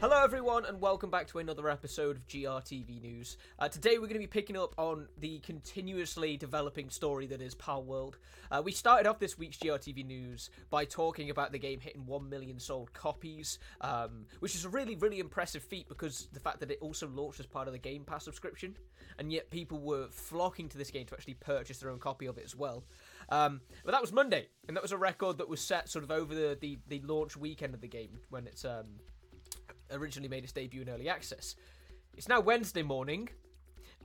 Hello, everyone, and welcome back to another episode of GRTV News. Uh, today, we're going to be picking up on the continuously developing story that is Palworld. Uh, we started off this week's GRTV News by talking about the game hitting 1 million sold copies, um, which is a really, really impressive feat because the fact that it also launched as part of the Game Pass subscription, and yet people were flocking to this game to actually purchase their own copy of it as well. Um, but that was Monday, and that was a record that was set sort of over the, the, the launch weekend of the game when it's. Um, originally made its debut in early access. It's now Wednesday morning,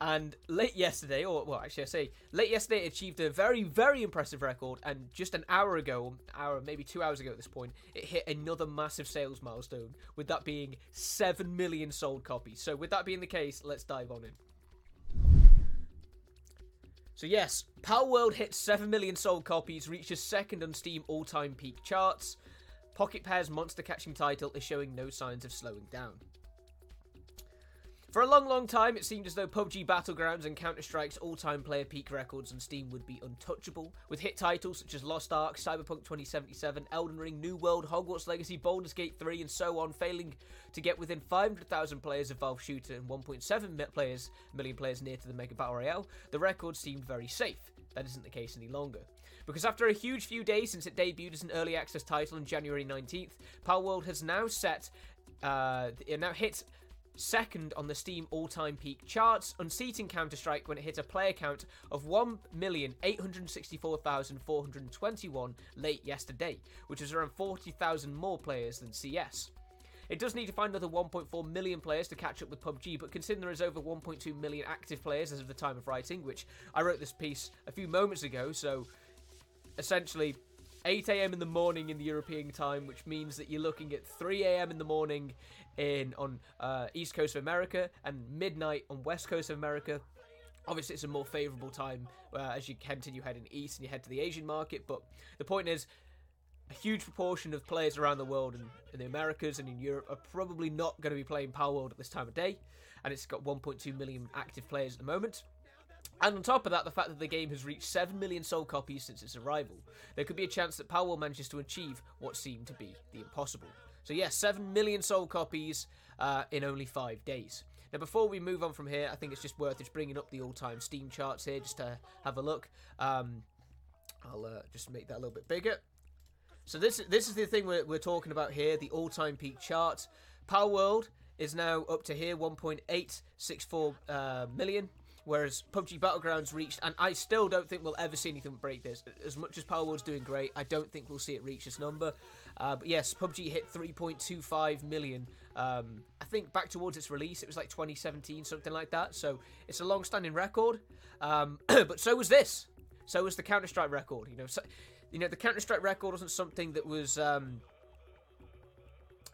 and late yesterday, or well, actually, I say late yesterday, it achieved a very, very impressive record. And just an hour ago, hour maybe two hours ago at this point, it hit another massive sales milestone. With that being seven million sold copies. So, with that being the case, let's dive on in. So yes, Palworld hits 7 million sold copies, reaches second on Steam all-time peak charts. Pocket Pair's monster catching title is showing no signs of slowing down. For a long, long time, it seemed as though PUBG Battlegrounds and Counter Strike's all time player peak records on Steam would be untouchable, with hit titles such as Lost Ark, Cyberpunk 2077, Elden Ring, New World, Hogwarts Legacy, Baldur's Gate 3, and so on, failing to get within 500,000 players of Valve Shooter and 1.7 players, million players near to the Mega Battle Royale. The record seemed very safe. That isn't the case any longer. Because after a huge few days since it debuted as an early access title on January 19th, Palworld has now set, uh, it now hit second on the Steam all-time peak charts, unseating Counter-Strike when it hit a player count of 1,864,421 late yesterday, which is around 40,000 more players than CS. It does need to find another 1.4 million players to catch up with PUBG, but considering there is over 1.2 million active players as of the time of writing, which I wrote this piece a few moments ago, so essentially 8 a.m. in the morning in the European time, which means that you're looking at 3 a.m. in the morning in on uh, East Coast of America and midnight on West Coast of America. Obviously, it's a more favourable time uh, as you continue heading east and you head to the Asian market. But the point is, a huge proportion of players around the world and in the Americas and in Europe are probably not going to be playing Power World at this time of day, and it's got 1.2 million active players at the moment. And on top of that, the fact that the game has reached 7 million sold copies since its arrival, there could be a chance that Palworld manages to achieve what seemed to be the impossible. So, yes, yeah, 7 million sold copies uh, in only 5 days. Now, before we move on from here, I think it's just worth just bringing up the all-time Steam charts here, just to have a look. Um, I'll uh, just make that a little bit bigger. So this this is the thing we're, we're talking about here, the all-time peak chart. Power World is now up to here, 1.864 uh, million whereas PUBG Battlegrounds reached, and I still don't think we'll ever see anything break this. As much as Power Palworld's doing great, I don't think we'll see it reach this number. Uh, but yes, PUBG hit 3.25 million. Um, I think back towards its release, it was like 2017, something like that. So it's a long-standing record. Um, but so was this. So was the Counter Strike record. You know, so, you know the Counter Strike record wasn't something that was. Um,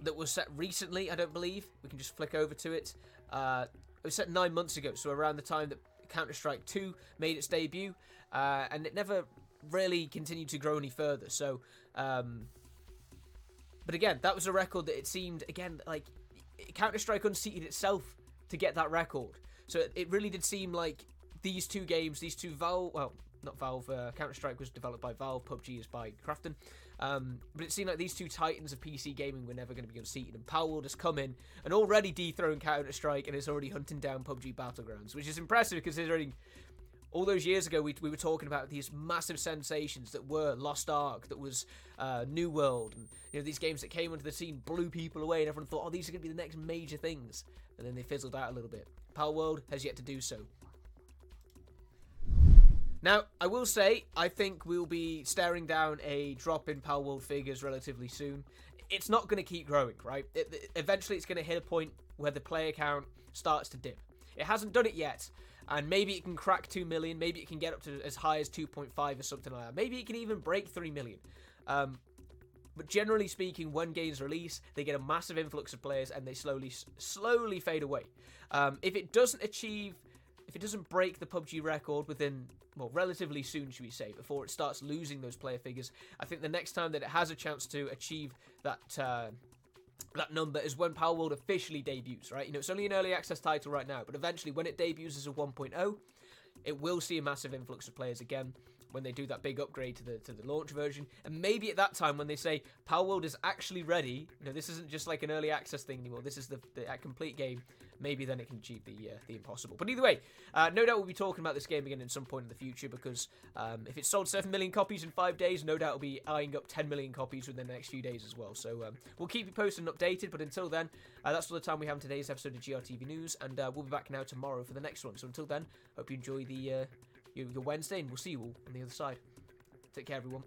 that was set recently, I don't believe. We can just flick over to it. Uh, it was set nine months ago, so around the time that Counter Strike 2 made its debut, uh, and it never really continued to grow any further. So, um, but again, that was a record that it seemed again like Counter Strike unseated itself to get that record. So it really did seem like these two games, these two Valve, well, not Valve, uh, Counter Strike was developed by Valve, PUBG is by Krafton. Um, but it seemed like these two titans of PC gaming were never going to be unseated, and Palworld has come in and already dethroned Counter Strike and is already hunting down PUBG Battlegrounds, which is impressive considering all those years ago we, we were talking about these massive sensations that were Lost Ark, that was uh, New World, and you know these games that came onto the scene blew people away, and everyone thought, oh, these are going to be the next major things, and then they fizzled out a little bit. Power World has yet to do so. Now, I will say, I think we'll be staring down a drop in Palworld figures relatively soon. It's not going to keep growing, right? It, it, eventually, it's going to hit a point where the player count starts to dip. It hasn't done it yet, and maybe it can crack 2 million, maybe it can get up to as high as 2.5 or something like that. Maybe it can even break 3 million. Um, but generally speaking, when games release, they get a massive influx of players and they slowly, slowly fade away. Um, if it doesn't achieve if it doesn't break the PUBG record within, well, relatively soon, should we say, before it starts losing those player figures, I think the next time that it has a chance to achieve that uh, that number is when Power World officially debuts, right? You know, it's only an early access title right now, but eventually when it debuts as a 1.0, it will see a massive influx of players again. When they do that big upgrade to the to the launch version, and maybe at that time when they say Power World is actually ready, you know, this isn't just like an early access thing anymore. This is the, the complete game. Maybe then it can achieve the uh, the impossible. But either way, uh, no doubt we'll be talking about this game again in some point in the future because um, if it sold seven million copies in five days, no doubt it'll be eyeing up 10 million copies within the next few days as well. So um, we'll keep you posted and updated. But until then, uh, that's all the time we have in today's episode of GRTV News, and uh, we'll be back now tomorrow for the next one. So until then, hope you enjoy the uh, your, your Wednesday, and we'll see you all on the other side. Take care, everyone.